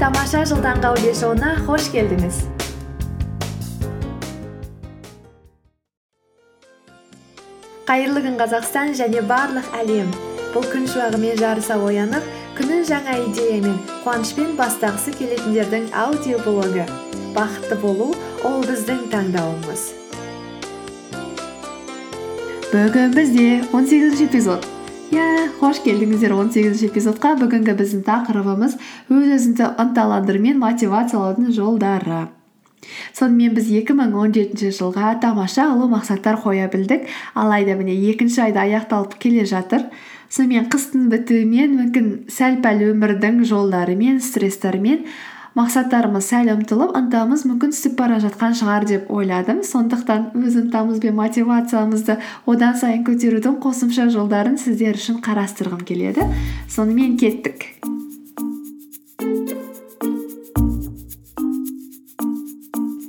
тамаша жыл таңғы аудиошоуына қош келдіңіз. Қайырлы күн қазақстан және барлық әлем. Бұл күн шуағымен жарыса оянып күнін жаңа идеямен қуанышпен бастағысы келетіндердің аудиоблогы. Бақытты болу ол біздің таңдауымыз. Бүгін бізде он сегізінші эпизод. Иә қош келдіңіздер он сегізінші эпизодқа. Бүгінгі біздің тақырыбымыз өз өзіңді ынталандыру мен мотивациялаудың жолдары. Сонымен біз 2017 жылға тамаша ұлы мақсаттар қоя білдік. Алайда міне екінші айда аяқталып келе жатыр. Сонымен қыстың бітуімен мүмкін сәл пәл өмірдің жолдарымен стресстарымен мақсаттарымыз сәл ұмтылып ынтамыз мүмкін түсіп бара жатқан шығар деп ойладым. Сондықтан өз ынтамыз бен мотивациямызды одан сайын көтерудің қосымша жолдарын сіздер үшін қарастырғым келеді. Сонымен кеттік.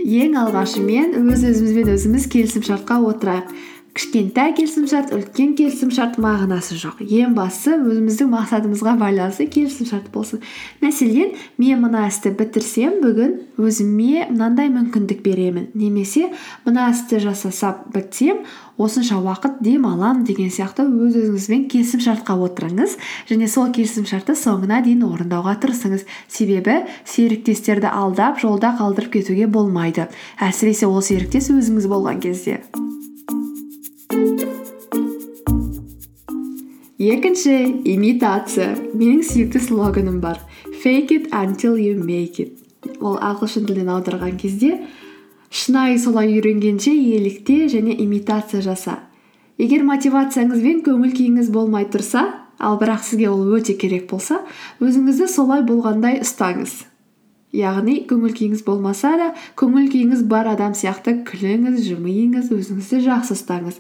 Ең алғашымен өз өзімізбен өзіміз келісімшартқа отырайық. Кішкентай келісімшарт үлкен келісімшарт мағынасы жоқ. Ең бастысы өзіміздің мақсатымызға байланысты келісімшарт болсын. Мәселен мен мына істі бітірсем бүгін өзіме мынандай мүмкіндік беремін. Немесе мына істі жасасам бітсем осынша уақыт демаламын деген сияқты өз өзіңізбен келісімшартқа отырыңыз және сол келісімшартты соңына дейін орындауға тырысыңыз. Себебі серіктестерді алдап жолда қалдырып кетуге болмайды. Әсіресе ол серіктес өзіңіз болған кезде. Екінші имитация. Менің сүйікті слоганым бар. Fake it until you make it. Ол ағылшын тілінен аударған кезде шынайы солай үйренгенше елікте және имитация жаса. Егер мотивацияңыз бен көңіл күйіңіз болмай тұрса ал бірақ сізге ол өте керек болса өзіңізді солай болғандай ұстаңыз. Яғни көңіл күйіңіз болмаса да көңіл күйіңіз бар адам сияқты күліңіз жымиыңыз өзіңізді жақсы ұстаңыз.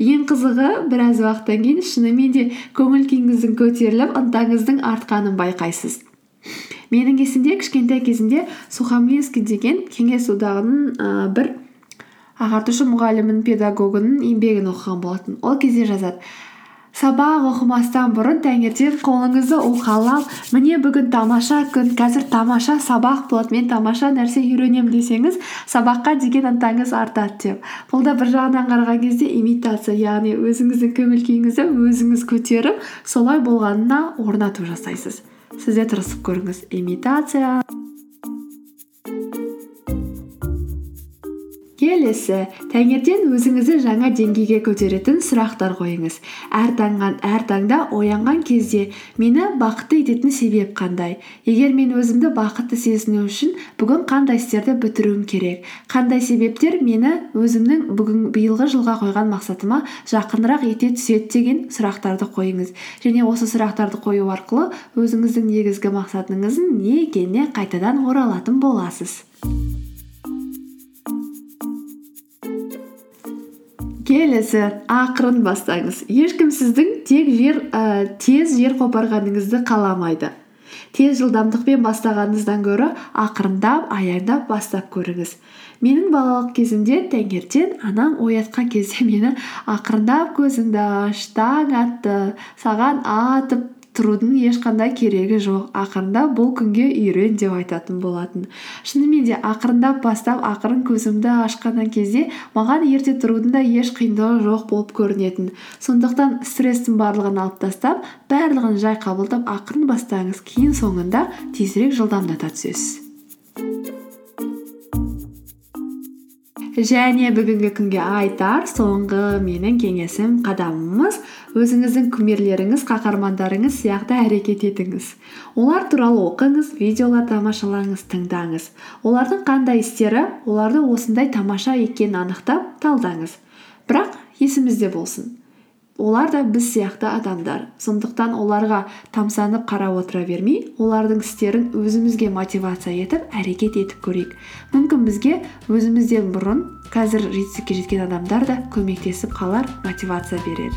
Ең қызығы біраз уақыттан кейін шынымен де көңіл күйіңіздің көтеріліп ынтаңыздың артқанын байқайсыз. Менің есімде кішкентай кезімде сухомлинский деген кеңес одағының бір ағартушы мұғалімінің педагогының еңбегін оқыған болатын. Ол кезде жазады. Сабақ оқымастан бұрын таңертең қолыңызды ұқалап міне бүгін тамаша күн қазір тамаша сабақ болады мен тамаша нәрсе үйренемін десеңіз сабаққа деген ынтаңыз артады деп. Бұл да бір жағынан қараған кезде имитация яғни өзіңіздің көңіл күйіңізді өзіңіз көтеріп солай болғанына орнату жасайсыз. Сіз де тырысып көріңіз. Имитация. Келесі таңертең өзіңізді жаңа деңгейге көтеретін сұрақтар қойыңыз. Әр таңда оянған кезде мені бақытты ететін себеп қандай? Егер мен өзімді бақытты сезіну үшін бүгін қандай істерді бітіруім керек? Қандай себептер мені өзімнің бүгін биылғы жылға қойған мақсатыма жақынырақ ете түседі деген сұрақтарды қойыңыз. Және осы сұрақтарды қою арқылы өзіңіздің негізгі мақсатыңыздың не екеніне қайтадан оралатын боласыз. Келесі ақырын бастаңыз. Ешкім сіздің тек жер ә, тез жер қопарғаныңызды қаламайды. Тез жылдамдықпен бастағаныңыздан гөрі ақырындап аяңдап бастап көріңіз. Менің балалық кезімде таңертең анам оятқан кезде мені ақырындап көзіңді аш таң атты саған атып тұрудың ешқандай керегі жоқ. Ақырындап бұл күнге үйрен деп айтатын болатын. Шынымен де ақырындап бастап ақырын көзімді ашқан кезде маған ерте тұрудың да еш қиындығы жоқ болып көрінетін. Сондықтан стресстің барлығын алып тастап барлығын жай қабылдап ақырын бастаңыз. Кейін соңында тезірек жылдамдата түсесіз. Және бүгінгі күнге айтар соңғы менің кеңесім қадамымыз өзіңіздің кумирлеріңіз қаһармандарыңыз сияқты әрекет етіңіз. Олар туралы оқыңыз видеолар тамашалаңыз тыңдаңыз. Олардың қандай істері оларды осындай тамаша екенін анықтап талдаңыз. Бірақ есімізде болсын. Олар да біз сияқты адамдар. Сондықтан оларға тамсанып қарап отыра бермей олардың істерін өзімізге мотивация етіп әрекет етіп көрейік. Мүмкін бізге өзімізден бұрын қазір жетістікке жеткен адамдар да көмектесіп қалар мотивация берер.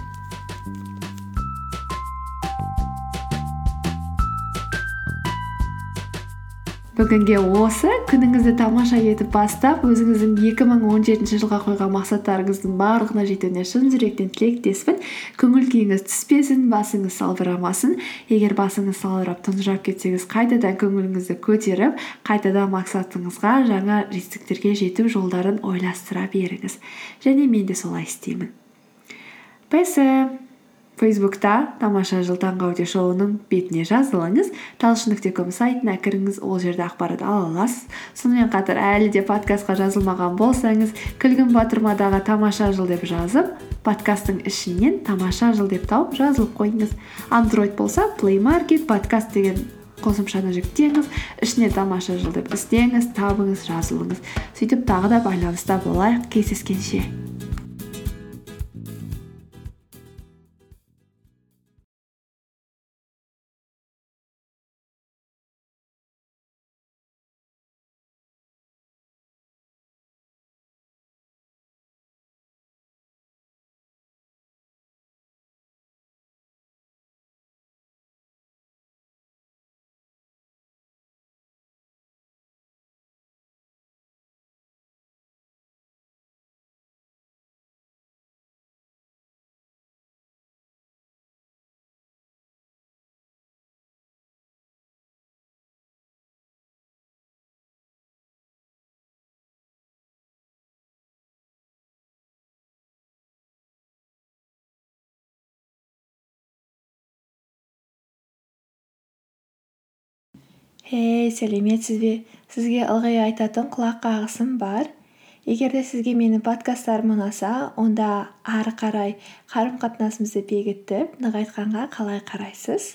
Бүгінге осы күніңізді тамаша етіп бастап өзіңіздің екі мың он жетінші жылға қойған мақсаттарыңыздың барлығына жетуіне шын жүректен тілектеспін. Көңіл күйіңіз түспесін басыңыз салбырамасын. Егер басыңыз салбырап тұнжырап кетсеңіз қайтадан көңіліңізді көтеріп қайтадан мақсатыңызға жаңа жетістіктерге жету жолдарын ойластыра беріңіз. Және мен де солай істеймін. Пс фейсбукта тамаша жыл таңғы аудиошоуының бетіне жазылыңыз талшын нүкте ком сайтына кіріңіз ол жерде ақпарат ала аласыз. Сонымен қатар әлі де подкастқа жазылмаған болсаңыз күлгін батырмадағы тамаша жыл деп жазып подкасттың ішінен тамаша жыл деп тауып жазылып қойыңыз. Андроид болса плей маркет подкаст деген қосымшаны жүктеңіз ішіне тамаша жыл деп іздеңіз табыңыз жазылыңыз. Сөйтіп тағы да байланыста болайық кездескенше. Хей сәлеметсіз бе сізге ылғи айтатын құлақ қағысым бар. Егер де сізге менің подкасттарым ұнаса онда ары қарай қарым қатынасымызды бекітіп нығайтқанға қалай қарайсыз?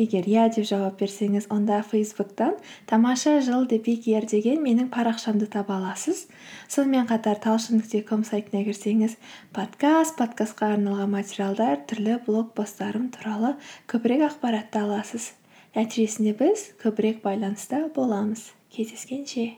Егер иә деп жауап берсеңіз онда фейсбуктан тамаша жыл деген менің парақшамды таба аласыз. Сонымен қатар талшын нүкте ком сайтына кірсеңіз подкаст подкастқа арналған материалдар түрлі блог посттарым туралы көбірек ақпаратты аласыз. Нәтижесінде біз көбірек байланыста боламыз. Кездескенше.